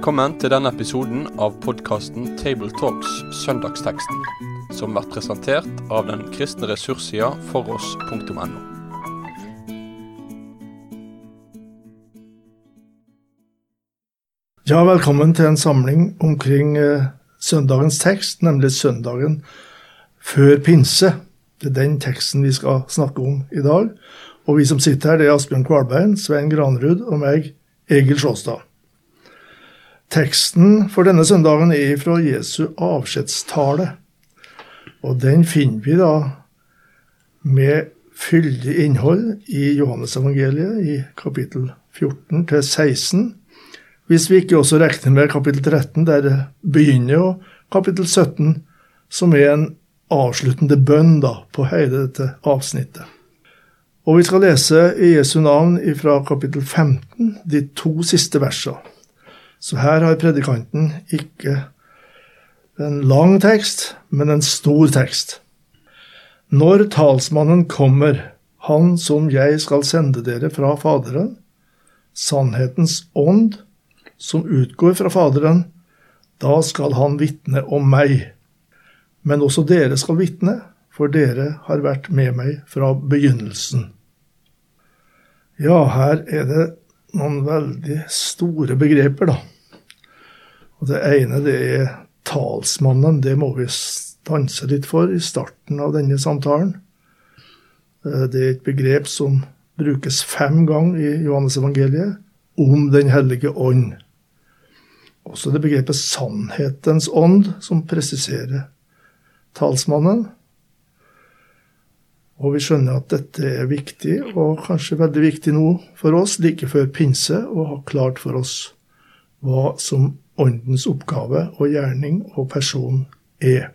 Velkommen til denne episoden av podkasten Tabletalks Søndagsteksten, som blir presentert av den kristne ressurssida foross.no. Ja, velkommen til en samling omkring eh, søndagens tekst, nemlig søndagen før pinse. Det er den teksten vi skal snakke om i dag. Og vi som sitter her, det er Asbjørn Kvalbein, Svein Granrud og meg, Egil Sjåstad. Teksten for denne søndagen er fra Jesu avskjedstale. Og den finner vi da med fyldig innhold i Johannesevangeliet i kapittel 14 til 16. Hvis vi ikke også regner med kapittel 13, der det begynner, og kapittel 17, som er en avsluttende bønn da, på hele dette avsnittet. Og vi skal lese i Jesu navn fra kapittel 15, de to siste versene. Så her har predikanten ikke en lang tekst, men en stor tekst. Når talsmannen kommer, han som jeg skal sende dere fra Faderen, sannhetens ånd, som utgår fra Faderen, da skal han vitne om meg. Men også dere skal vitne, for dere har vært med meg fra begynnelsen. Ja, her er det noen veldig store begreper, da. Og Det ene det er talsmannen. Det må vi stanse litt for i starten av denne samtalen. Eh, det er et begrep som brukes fem ganger i Johannes-evangeliet om Den hellige ånd. Også det begrepet sannhetens ånd, som presiserer talsmannen. Og vi skjønner at dette er viktig, og kanskje veldig viktig nå for oss, like før pinse, å ha klart for oss hva som Åndens oppgave og gjerning og person er.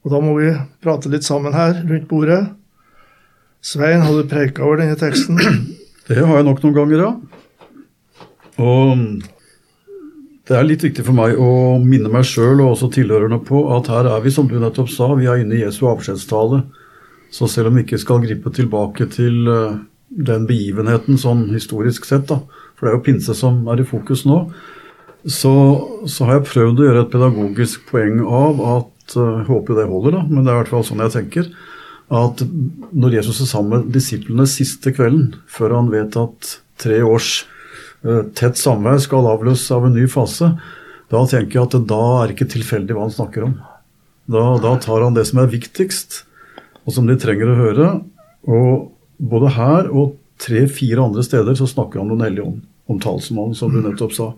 Og da må vi prate litt sammen her rundt bordet. Svein, har du preika over denne teksten? Det har jeg nok noen ganger, ja. Og det er litt viktig for meg å minne meg sjøl og også tilhørerne på at her er vi, som du nettopp sa, vi er inne i Jesu avskjedstale. Så selv om vi ikke skal gripe tilbake til eh, den begivenheten sånn historisk sett, da, for det er jo pinse som er i fokus nå, så, så har jeg prøvd å gjøre et pedagogisk poeng av at eh, Jeg håper det holder, da, men det er i hvert fall sånn jeg tenker. At når Jesus er sammen med disiplene siste kvelden, før han vet at tre års uh, tett samvær skal avløses av en ny fase, da tenker jeg at da er det ikke tilfeldig hva han snakker om. Da, da tar han det som er viktigst, og som de trenger å høre. Og både her og tre-fire andre steder så snakker han om Den hellige ånd, om talsmannen, som du mm. nettopp sa.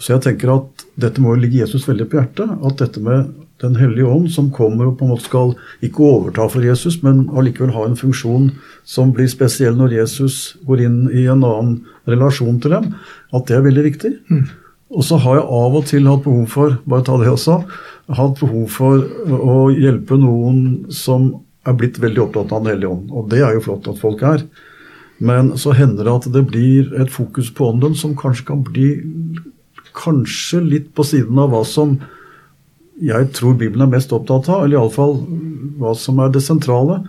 Så jeg tenker at dette må ligge Jesus veldig på hjertet. At dette med Den hellige ånd, som kommer og på en måte skal ikke overta for Jesus, men allikevel ha en funksjon som blir spesiell når Jesus går inn i en annen relasjon til dem, at det er veldig viktig. Mm. Og så har jeg av og til hatt behov for bare ta det også, hatt behov for å hjelpe noen som er blitt veldig opptatt av Den hellige ånd. Og det er jo flott at folk er. Men så hender det at det blir et fokus på ånden som kanskje kan bli kanskje litt på siden av hva som jeg tror Bibelen er mest opptatt av, eller iallfall hva som er det sentrale.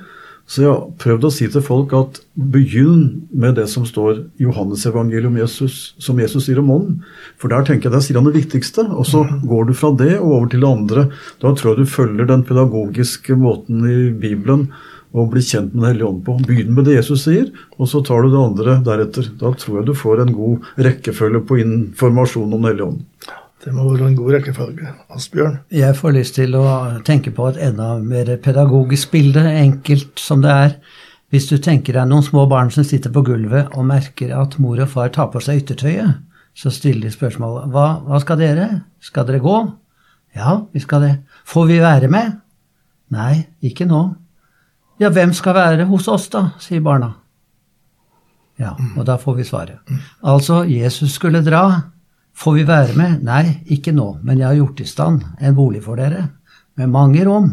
Så jeg har prøvd å si til folk at begynn med det som står i Johannes-evangeliet om Jesus, som Jesus sier om ånden. For der tenker jeg der sier han det viktigste, og så mhm. går du fra det og over til det andre. Da tror jeg du følger den pedagogiske måten i Bibelen å bli kjent med Den hellige ånd på. Begynn med det Jesus sier, og så tar du det andre deretter. Da tror jeg du får en god rekkefølge på informasjon om Den hellige ånd. Det må være en god rekkefølge. Asbjørn? Jeg får lyst til å tenke på et enda mer pedagogisk bilde, enkelt som det er. Hvis du tenker deg noen små barn som sitter på gulvet og merker at mor og far tar på seg yttertøyet, så stiller de spørsmålet hva, hva skal dere? Skal dere gå? Ja, vi skal det. Får vi være med? Nei, ikke nå. Ja, hvem skal være hos oss, da? sier barna. Ja, og da får vi svaret. Altså, Jesus skulle dra. Får vi være med? Nei, ikke nå, men jeg har gjort i stand en bolig for dere, med mange rom.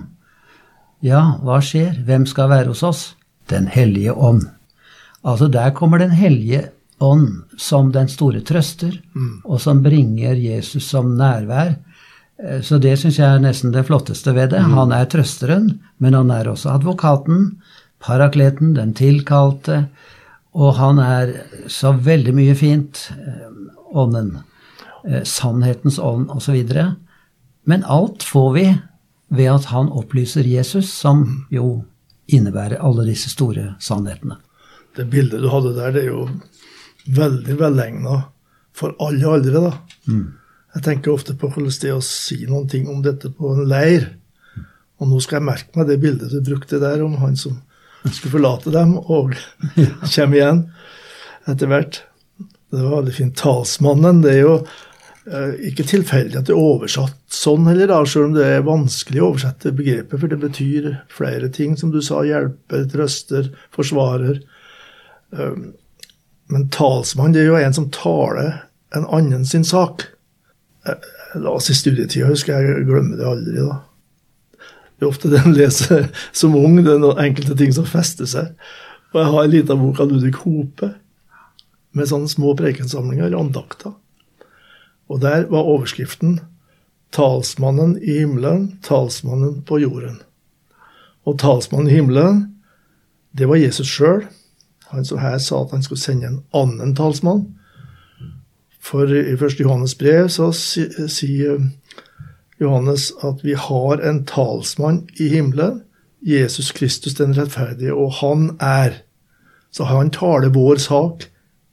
Ja, hva skjer? Hvem skal være hos oss? Den hellige ånd. Altså, der kommer Den hellige ånd som den store trøster, mm. og som bringer Jesus som nærvær. Eh, så det syns jeg er nesten det flotteste ved det. Mm. Han er trøsteren, men han er også advokaten, parakleten, den tilkalte, og han er så veldig mye fint, eh, ånden. Eh, sannhetens ånd osv. Men alt får vi ved at han opplyser Jesus, som jo innebærer alle disse store sannhetene. Det bildet du hadde der, det er jo veldig velegna for alle aldre, da. Jeg tenker ofte på hvordan det er å si noen ting om dette på en leir. Og nå skal jeg merke meg det bildet du brukte der om han som skulle forlate dem og komme igjen etter hvert. Det var veldig fint. Talsmannen, det er jo eh, ikke tilfeldig at det er oversatt sånn heller, da, selv om det er vanskelig å oversette begrepet, for det betyr flere ting, som du sa. Hjelper, trøster, forsvarer. Um, men talsmann det er jo en som taler en annen sin sak. Jeg la oss i studietida, husker jeg, jeg glemmer det aldri. da. Det er ofte det en leser som ung, det er noen enkelte ting som fester seg. Og jeg har en liten bok av Ludvig Hope med sånne små prekensamlinger, andakter. Og der var overskriften 'Talsmannen i himmelen, talsmannen på jorden'. Og talsmannen i himmelen, det var Jesus sjøl. Han som her sa at han skulle sende en annen talsmann. For i 1. Johannes brev så sier Johannes at vi har en talsmann i himmelen, Jesus Kristus den rettferdige, og han er. Så han taler vår sak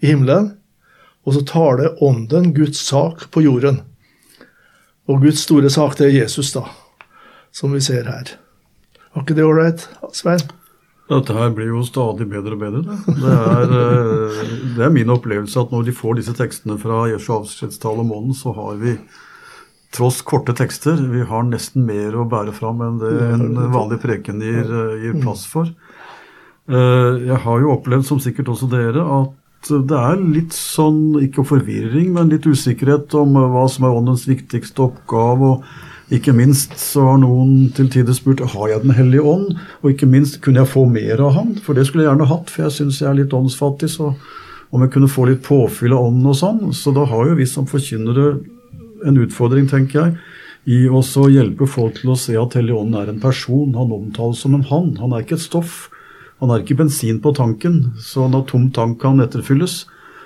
i himmelen, og så taler Ånden Guds sak på jorden. Og Guds store sak, det er Jesus, da, som vi ser her. Var ikke det ålreit, Svein? Dette her blir jo stadig bedre og bedre. Det er, eh, det er min opplevelse at når de får disse tekstene fra Jesu avskjedstale om ånden, så har vi tross korte tekster, vi har nesten mer å bære fram enn det en vanlig preken gir, eh, gir plass for. Eh, Jeg har jo opplevd, som sikkert også dere, at det er litt sånn, ikke forvirring, men litt usikkerhet om hva som er åndens viktigste oppgave. og ikke minst så har noen til tider spurt har jeg Den hellige ånd, og ikke minst kunne jeg få mer av han, for det skulle jeg gjerne hatt, for jeg syns jeg er litt åndsfattig, så om jeg kunne få litt påfyll av ånden og sånn. Så da har jo vi som forkynnere en utfordring, tenker jeg, i å hjelpe folk til å se at Hellige Ånd er en person. Han omtales som en han. Han er ikke et stoff. Han er ikke bensin på tanken, så når tom tank kan etterfylles.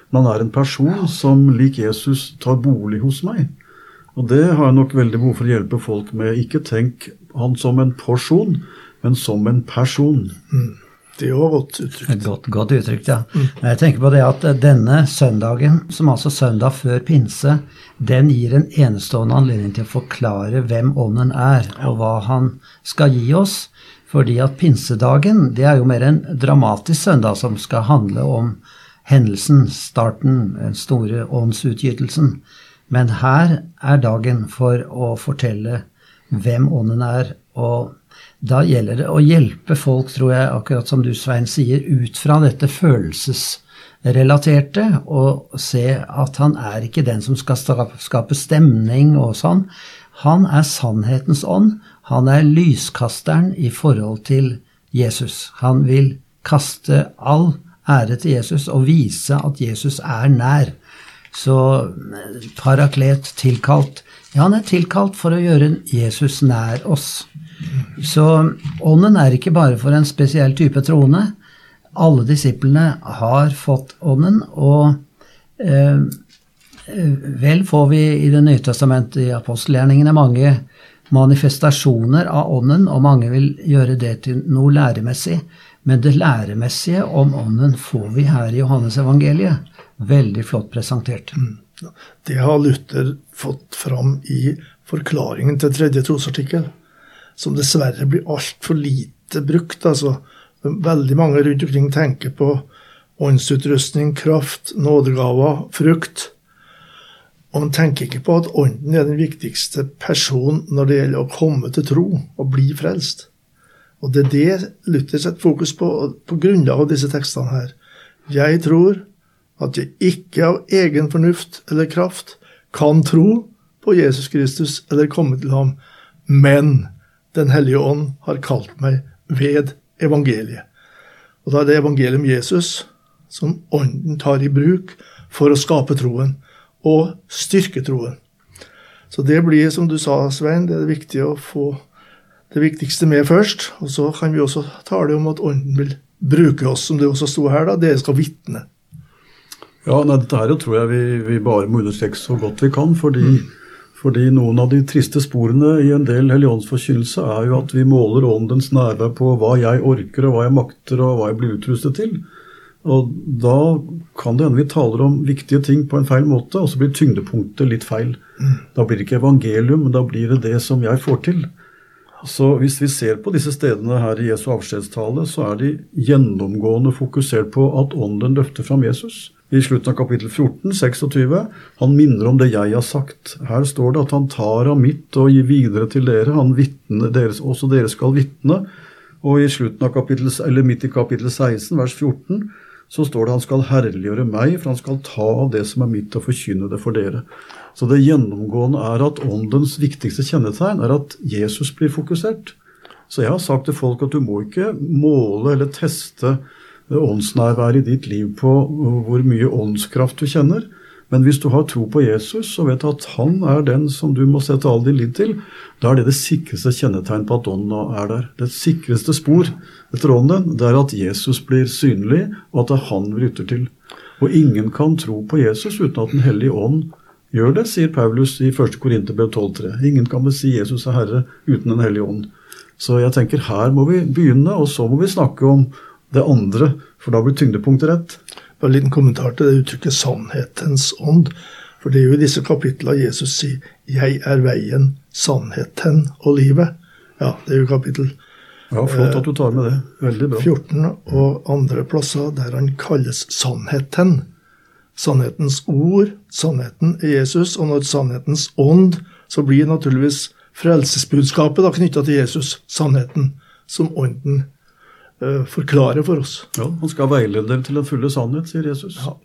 Men han er en person som lik Jesus tar bolig hos meg. Og det har jeg nok veldig behov for å hjelpe folk med. Ikke tenk han som en porsjon, men som en person. Det var godt uttrykt. Godt, godt uttrykt, ja. Men Jeg tenker på det at denne søndagen, som altså søndag før pinse, den gir en enestående anledning til å forklare hvem Ånden er, og hva han skal gi oss. Fordi at pinsedagen, det er jo mer en dramatisk søndag som skal handle om hendelsen, starten, den store åndsutgytelsen. Men her er dagen for å fortelle hvem Ånden er, og da gjelder det å hjelpe folk, tror jeg, akkurat som du, Svein, sier, ut fra dette følelsesrelaterte, og se at han er ikke den som skal skape stemning og sånn. Han er sannhetens ånd. Han er lyskasteren i forhold til Jesus. Han vil kaste all ære til Jesus og vise at Jesus er nær. Så eh, paraklet tilkalt Ja, han er tilkalt for å gjøre Jesus nær oss. Så ånden er ikke bare for en spesiell type troende. Alle disiplene har fått ånden, og eh, vel får vi i Det nye testamentet, i apostelgjerningene, mange manifestasjoner av ånden, og mange vil gjøre det til noe læremessig. Men det læremessige om ånden får vi her i Johannes evangeliet. Veldig flott presentert. Det har Luther fått fram i forklaringen til tredje trosartikkel, som dessverre blir altfor lite brukt. altså. Veldig mange rundt omkring tenker på åndsutrustning, kraft, nådegaver, frukt. Og man tenker ikke på at ånden er den viktigste personen når det gjelder å komme til tro og bli frelst. Og det er det Luther setter fokus på på grunnlag av disse tekstene her. Jeg tror at jeg ikke av egen fornuft eller kraft kan tro på Jesus Kristus eller komme til ham, men Den hellige ånd har kalt meg ved evangeliet. Og da er det evangeliet om Jesus som ånden tar i bruk for å skape troen og styrke troen. Så det blir, som du sa, Svein, det er viktig å få det viktigste med først. Og så kan vi også tale om at ånden vil bruke oss, som det også sto her, da. Dere skal vitne. Ja, nei, Dette her tror jeg vi, vi bare må understreke så godt vi kan. fordi, fordi noen av de triste sporene i en del helligåndsforkynnelse er jo at vi måler åndens nærvær på hva jeg orker, og hva jeg makter, og hva jeg blir utrustet til. Og da kan det hende vi taler om viktige ting på en feil måte, og så blir tyngdepunktet litt feil. Da blir det ikke evangelium, men da blir det det som jeg får til. Så hvis vi ser på disse stedene her i Jesu avskjedstale, så er de gjennomgående fokusert på at ånden løfter fram Jesus. I slutten av kapittel 14, 26, han minner om det jeg har sagt. Her står det at han tar av mitt og gir videre til dere. Han vitner, deres, også dere skal vitne. Og i slutten av kapittel, eller midt i kapittel 16, vers 14, så står det han skal herliggjøre meg, for han skal ta av det som er mitt, og forkynne det for dere. Så det gjennomgående er at åndens viktigste kjennetegn er at Jesus blir fokusert. Så jeg har sagt til folk at du må ikke måle eller teste åndsnærværet i ditt liv på hvor mye åndskraft du kjenner. Men hvis du har tro på Jesus og vet at han er den som du må sette all din lit til, da er det det sikreste kjennetegn på at ånden er der. Det sikreste spor etter ånden det er at Jesus blir synlig, og at det er han vi lytter til. Og ingen kan tro på Jesus uten at Den hellige ånd gjør det, sier Paulus i 1. Korinterbrev 12,3. Ingen kan vel si Jesus er Herre uten Den hellige ånd. Så jeg tenker her må vi begynne, og så må vi snakke om det andre, for da blir tyngdepunktet rett. Bare en liten kommentar til det uttrykket 'sannhetens ånd'. For det er jo i disse kapitlene Jesus sier 'Jeg er veien, sannheten og livet'. Ja, det er jo kapittel Ja, Flott at du tar med det. Veldig bra. 14 og andre plasser der han kalles sannheten. Sannhetens ord, sannheten er Jesus, og når sannhetens ånd, så blir naturligvis frelsesbudskapet knytta til Jesus, sannheten, som ånden uh, forklarer for oss. Ja, Han skal veilede dem til den fulle sannhet, sier Jesus. Ja.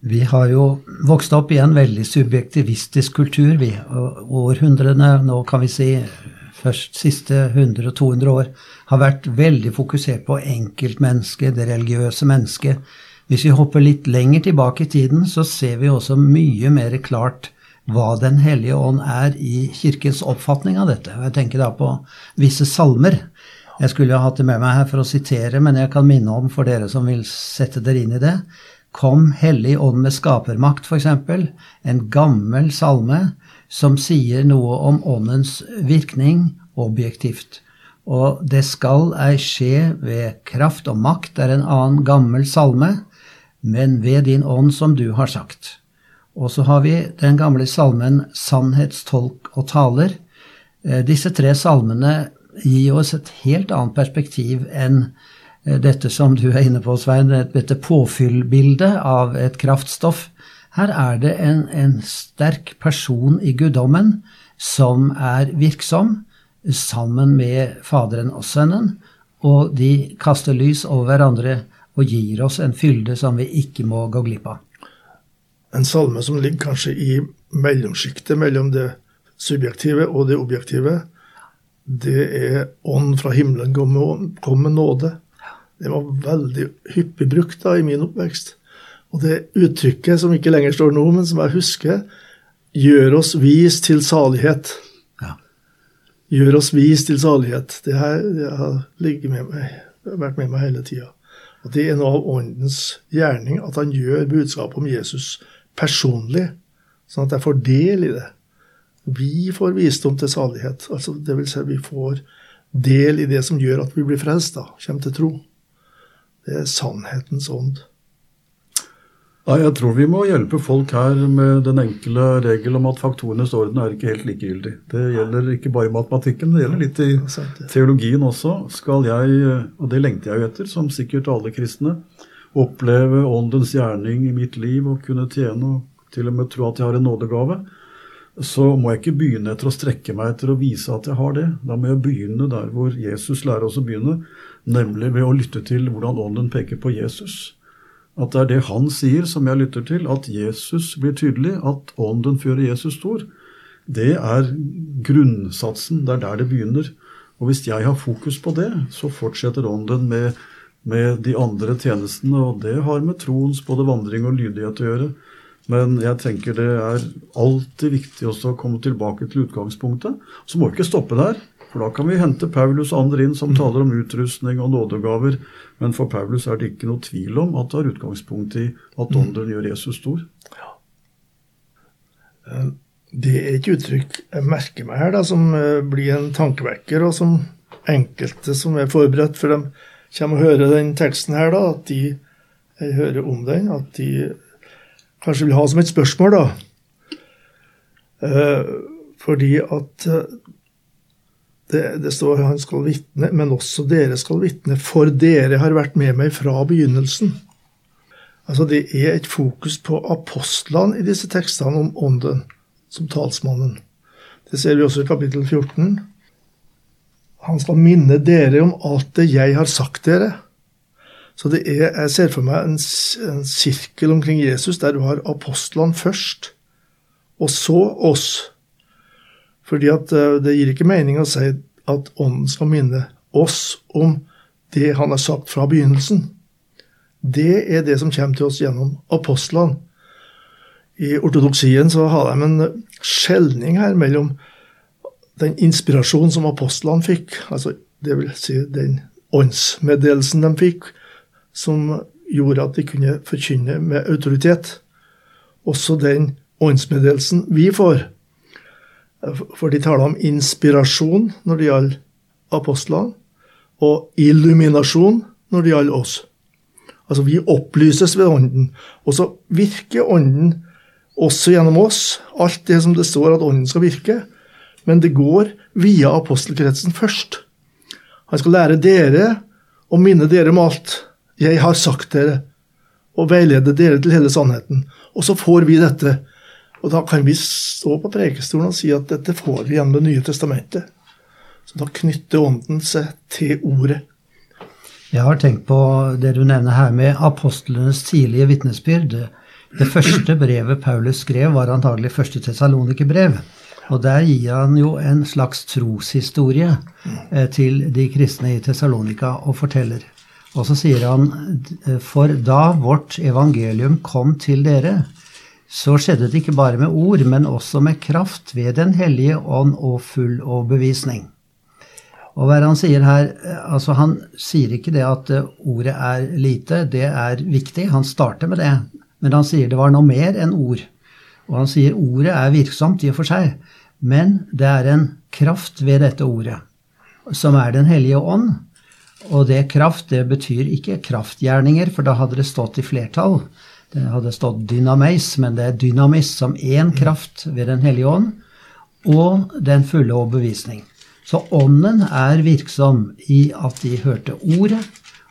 Vi har jo vokst opp i en veldig subjektivistisk kultur, vi. Århundrene, nå kan vi si først siste 100-200 år, har vært veldig fokusert på enkeltmennesket, det religiøse mennesket. Hvis vi hopper litt lenger tilbake i tiden, så ser vi også mye mer klart hva Den hellige ånd er i kirkens oppfatning av dette. Jeg tenker da på visse salmer. Jeg skulle ha hatt det med meg her for å sitere, men jeg kan minne om for dere som vil sette dere inn i det. Kom Hellig ånd med skapermakt, f.eks. En gammel salme som sier noe om åndens virkning objektivt. Og det skal ei skje ved kraft og makt er en annen gammel salme, men ved din ånd som du har sagt. Og så har vi den gamle salmen Sannhetstolk og taler. Disse tre salmene gir oss et helt annet perspektiv enn dette som du er inne på, Svein, dette påfyllbildet av et kraftstoff. Her er det en, en sterk person i guddommen som er virksom sammen med Faderen og Sønnen, og de kaster lys over hverandre og gir oss en fylde som vi ikke må gå glipp av. En salme som ligger kanskje i mellomsjiktet mellom det subjektive og det objektive, det er 'Ånd fra himmelen kom med nåde'. Det var veldig hyppig brukt da i min oppvekst. Og det uttrykket som ikke lenger står nå, men som jeg husker, 'gjør oss vis til salighet'. Ja. Gjør oss vis til salighet. Det, her, det har ligget med meg, vært med meg hele tida. Og det er noe av Åndens gjerning, at han gjør budskapet om Jesus personlig, sånn at jeg får del i det. Vi får visdom til salighet. altså det vil si vi får del i det som gjør at vi blir frelst, da, kommer til tro. Det er sannhetens ånd. Nei, Jeg tror vi må hjelpe folk her med den enkle regel om at faktorenes orden er ikke helt likegyldig. Det gjelder ikke bare i matematikken, det gjelder litt i teologien også. Skal jeg, og det lengter jeg jo etter, som sikkert alle kristne, oppleve åndens gjerning i mitt liv og kunne tjene og til og med tro at jeg har en nådegave, så må jeg ikke begynne etter å strekke meg etter å vise at jeg har det. Da må jeg begynne der hvor Jesus lærer oss å begynne, nemlig ved å lytte til hvordan ånden peker på Jesus. At det er det han sier som jeg lytter til, at Jesus blir tydelig, at ånden fører Jesus stor. Det er grunnsatsen, det er der det begynner. Og hvis jeg har fokus på det, så fortsetter ånden med, med de andre tjenestene, og det har med troens både vandring og lydighet å gjøre. Men jeg tenker det er alltid viktig også å komme tilbake til utgangspunktet. Så må vi ikke stoppe der. For da kan vi hente Paulus og andre inn som taler om utrustning og nådegaver. Men for Paulus er det ikke noe tvil om at det har utgangspunkt i at ånden gjør Jesus stor. Det er et uttrykk jeg merker meg her, da, som eh, blir en tankevekker, og som enkelte som er forberedt for de kommer og hører den teksten her, da, at de hører om den, at de kanskje vil ha som et spørsmål, da. Eh, fordi at eh, det, det står han skal vitne, men også dere skal vitne, for dere har vært med meg fra begynnelsen. Altså Det er et fokus på apostlene i disse tekstene om ånden som talsmannen. Det ser vi også i kapittel 14. Han skal minne dere om alt det jeg har sagt dere. Så det er, jeg ser for meg en, en sirkel omkring Jesus der du har apostlene først, og så oss. Fordi at eh, det gir ikke mening å si at Ånden skal minne oss om det han har sagt fra begynnelsen. Det er det som kommer til oss gjennom apostlene. I ortodoksien så har de en skjelning her mellom den inspirasjonen som apostlene fikk, altså det vil si den åndsmeddelelsen de fikk, som gjorde at de kunne forkynne med autoritet. Også den åndsmeddelelsen vi får. For de taler om inspirasjon når det gjaldt apostlene, og illuminasjon når det gjaldt oss. Altså, vi opplyses ved Ånden. Og så virker Ånden også gjennom oss. Alt det som det står at Ånden skal virke. Men det går via apostelkretsen først. Han skal lære dere og minne dere om alt jeg har sagt dere, og veilede dere til hele sannheten. Og så får vi dette. Og da kan vi stå på prekestolen og si at dette får vi gjennom Det nye testamentet. Så da knytter Ånden seg til ordet. Jeg har tenkt på det du nevner her med apostlenes tidlige vitnesbyrd. Det første brevet Paulus skrev, var antagelig første Tesalonikerbrev. Og der gir han jo en slags troshistorie eh, til de kristne i Tessalonika og forteller. Og så sier han for da vårt evangelium kom til dere, så skjedde det ikke bare med ord, men også med kraft ved Den hellige ånd og full overbevisning. Og hva er det han sier her? Altså Han sier ikke det at ordet er lite, det er viktig. Han starter med det. Men han sier det var noe mer enn ord. Og han sier ordet er virksomt i og for seg, men det er en kraft ved dette ordet, som er Den hellige ånd, og det kraft, det betyr ikke kraftgjerninger, for da hadde det stått i flertall. Det hadde stått dynameis, men det er dynamis som én kraft ved Den hellige ånd, og den fulle overbevisning. Så ånden er virksom i at de hørte ordet,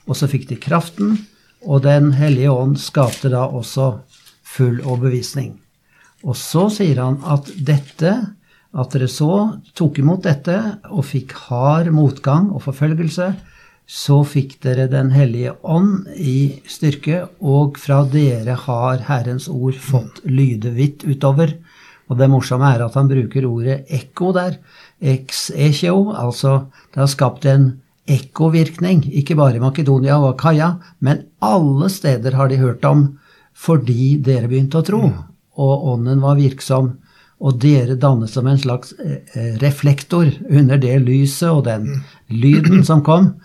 og så fikk de kraften, og Den hellige ånd skapte da også full overbevisning. Og så sier han at dette, at dere så tok imot dette og fikk hard motgang og forfølgelse, så fikk dere Den hellige ånd i styrke, og fra dere har Herrens ord fått lyde vidt utover. Og det morsomme er at han bruker ordet ekko der. Ex echo, altså det har skapt en ekkovirkning, ikke bare i Makedonia og Akaia, men alle steder har de hørt om fordi dere begynte å tro, og ånden var virksom. Og dere dannet som en slags eh, reflektor under det lyset og den lyden som kom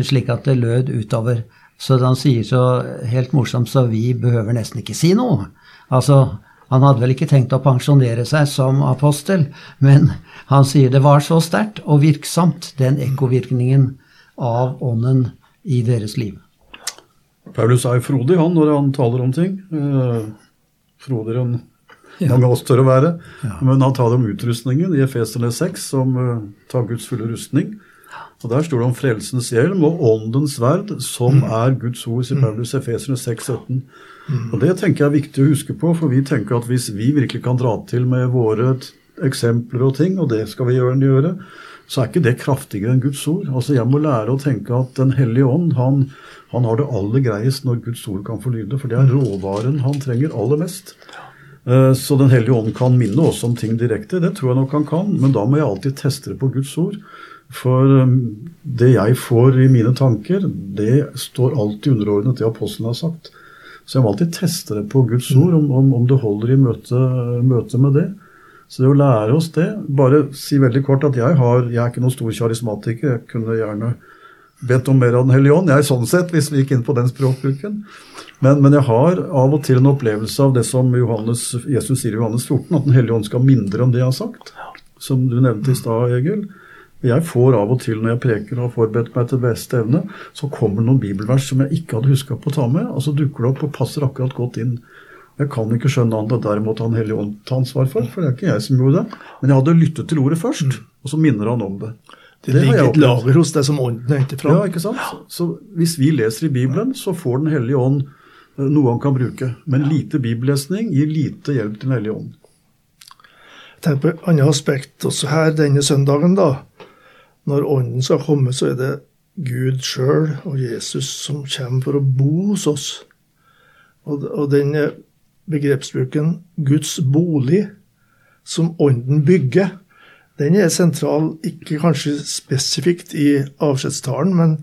slik at det lød utover. Så han sier så helt morsomt så vi behøver nesten ikke si noe. Altså, han hadde vel ikke tenkt å pensjonere seg som apostel, men han sier det var så sterkt og virksomt, den ekkovirkningen av ånden i deres liv. Paulus er frodig han når han taler om ting. Eh, frodigere enn mange av oss tør å være. Men han taler om utrustningen i Efeserne 6, som uh, tar Guds fulle rustning. Og Der står det om frelsens hjelm og åndens sverd, som mm. er Guds ord, sier Paulus Efeserne 6,17. Mm. Og Det tenker jeg er viktig å huske på, for vi tenker at hvis vi virkelig kan dra til med våre eksempler og ting, og det skal vi gjøre, gjøre så er ikke det kraftigere enn Guds ord. Altså Jeg må lære å tenke at Den hellige ånd han, han har det aller greiest når Guds ord kan få lyde, for det er mm. råvaren han trenger aller mest. Eh, så Den hellige ånd kan minne oss om ting direkte, det tror jeg nok han kan, men da må jeg alltid teste det på Guds ord. For um, det jeg får i mine tanker, det står alltid underordnet det apostelen har sagt. Så jeg må alltid teste det på Guds ord, om, om, om det holder i møte, møte, med det. Så det å lære oss det Bare si veldig kort at jeg, har, jeg er ikke noen stor karismatiker. Jeg kunne gjerne bedt om mer av Den hellige ånd, jeg sånn sett, hvis vi gikk inn på den språkbruken. Men, men, jeg har av og til en opplevelse av det som Johannes, Jesus sier i Johannes 14, at Den hellige ånd skal mindre om det jeg har sagt. Som du nevnte i stad, Egil. Jeg får av og til når jeg preker og har forberedt meg til beste evne, så kommer det noen bibelvers som jeg ikke hadde huska på å ta med, og så dukker det opp og passer akkurat godt inn. Jeg kan ikke skjønne annet at der måtte Han Hellige Ånd ta ansvar for, for det er ikke jeg som gjorde det. Men jeg hadde lyttet til ordet først, og så minner han om det. Det, det ligger et lager hos deg som ånden henter fram. Ja, ikke sant? Så hvis vi leser i Bibelen, så får Den hellige ånd eh, noe han kan bruke. Men lite bibellesning gir lite hjelp til Den hellige ånd. Tenk på et annet aspekt også her denne søndagen. da. Når Ånden skal komme, så er det Gud sjøl og Jesus som kommer for å bo hos oss. Og, og den begrepsbruken 'Guds bolig', som Ånden bygger, den er sentral, ikke kanskje spesifikt i avskjedstalen, men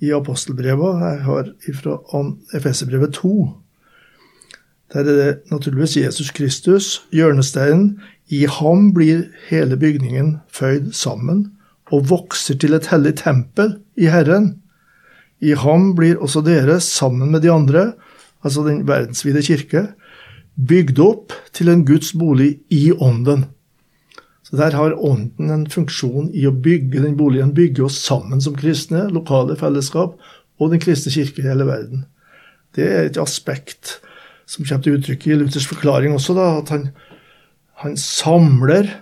i apostelbrevet. Jeg har fra Efeserbrevet 2. Der er det naturligvis Jesus Kristus, hjørnesteinen. I ham blir hele bygningen føyd sammen og vokser til et hellig tempel i Herren. I ham blir også dere, sammen med de andre, altså den verdensvide kirke, bygd opp til en Guds bolig i ånden. Så Der har ånden en funksjon i å bygge den boligen, bygge oss sammen som kristne, lokale fellesskap og den kristne kirke i hele verden. Det er et aspekt som kommer til uttrykk i Luthers forklaring også, da, at han, han samler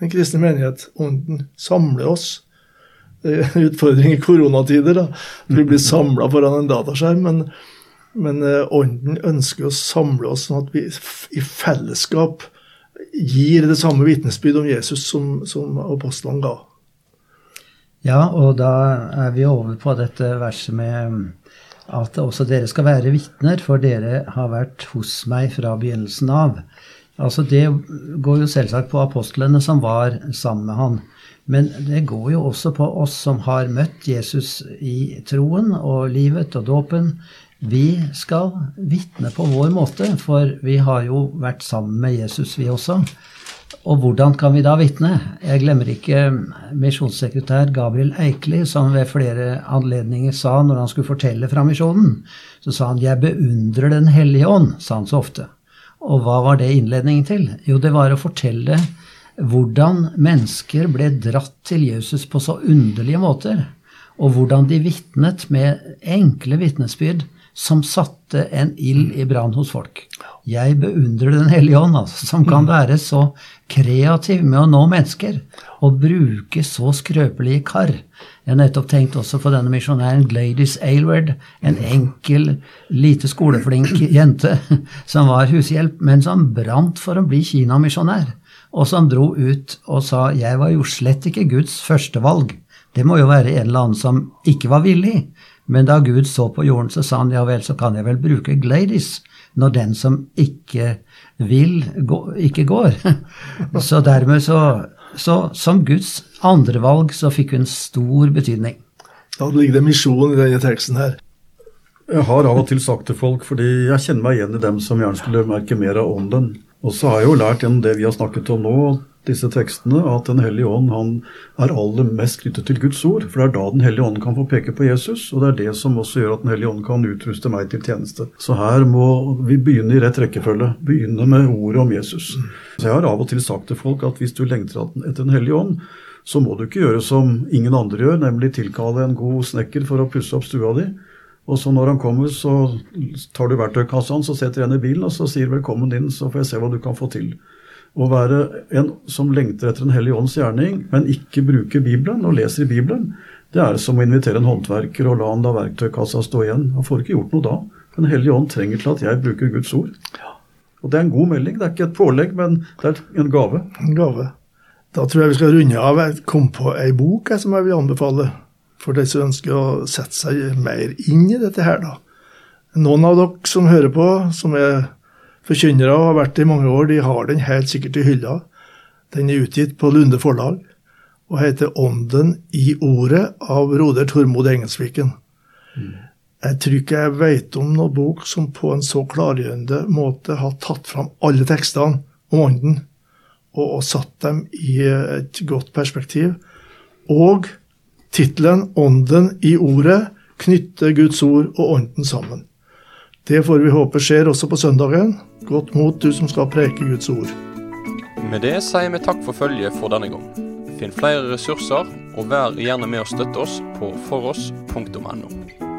den kristne menighet. Ånden samler oss. Det er en utfordring i koronatider. da, Vi blir samla foran en dataskjerm. Men, men eh, Ånden ønsker å samle oss sånn at vi i fellesskap gir det samme vitnesbyrd om Jesus som, som apostlene ga. Ja, og da er vi over på dette verset med at også dere skal være vitner, for dere har vært hos meg fra begynnelsen av. Altså Det går jo selvsagt på apostlene som var sammen med han. Men det går jo også på oss som har møtt Jesus i troen og livet og dåpen. Vi skal vitne på vår måte, for vi har jo vært sammen med Jesus, vi også. Og hvordan kan vi da vitne? Jeg glemmer ikke misjonssekretær Gabriel Eikli, som ved flere anledninger sa når han skulle fortelle fra misjonen, så sa han 'Jeg beundrer Den hellige ånd', sa han så ofte. Og hva var det innledningen til? Jo, det var å fortelle hvordan mennesker ble dratt til Jesus på så underlige måter, og hvordan de vitnet med enkle vitnesbyrd som satte en ild i brann hos folk. Jeg beundrer Den hellige ånd, altså, som kan være så kreativ med å nå mennesker og bruke så skrøpelige kar. Jeg har nettopp tenkt også på denne misjonæren Gladys Aylward, en enkel, lite skoleflink jente som var hushjelp, men som brant for å bli kinamisjonær, og som dro ut og sa 'jeg var jo slett ikke Guds førstevalg'. Det må jo være en eller annen som ikke var villig. Men da Gud så på jorden, så sa han ja vel, så kan jeg vel bruke Gladys når den som ikke vil, gå, ikke går. Så dermed så, så Som Guds andrevalg så fikk hun stor betydning. Da ligger det misjon i denne teksten her. Jeg har av og til sagt til folk, fordi jeg kjenner meg igjen i dem som gjerne skulle merke mer av ånden. Og så har jeg jo lært gjennom det vi har snakket om nå, disse tekstene, at Den hellige ånd han er aller mest knyttet til Guds ord. For det er da Den hellige ånd kan få peke på Jesus, og det er det som også gjør at Den hellige ånd kan utruste meg til tjeneste. Så her må vi begynne i rett rekkefølge. Begynne med ordet om Jesus. Så jeg har av og til sagt til folk at hvis du lengter etter Den hellige ånd, så må du ikke gjøre som ingen andre gjør, nemlig tilkalle en god snekker for å pusse opp stua di. Og så når han kommer, så tar du verktøykassa hans og setter igjen i bilen, og så sier 'velkommen inn, så får jeg se hva du kan få til'. Å være en som lengter etter Den hellige ånds gjerning, men ikke bruker Bibelen og leser i Bibelen, det er som å invitere en håndverker og la han la verktøykassa stå igjen. Han får ikke gjort noe da. Den hellige ånd trenger til at jeg bruker Guds ord. Og det er en god melding. Det er ikke et pålegg, men det er en gave. En gave. Da tror jeg vi skal runde av. Jeg kom på ei bok jeg, som jeg vil anbefale for de som ønsker å sette seg mer inn i dette her. da. Noen av dere som hører på, som er forkynnere og har vært det i mange år, de har den helt sikkert i hylla. Den er utgitt på Lunde forlag og heter 'Ånden i ordet' av Roder Tormod Engelsviken. Mm. Jeg tror ikke jeg vet om noen bok som på en så klargjørende måte har tatt fram alle tekstene om Ånden og, og satt dem i et godt perspektiv. Og tittelen 'Ånden i ordet' knytter Guds ord og Ånden sammen. Det får vi håpe skjer også på søndagen. Godt mot, du som skal preke Guds ord. Med det sier vi takk for følget for denne gang. Finn flere ressurser, og vær gjerne med å støtte oss på foross.no.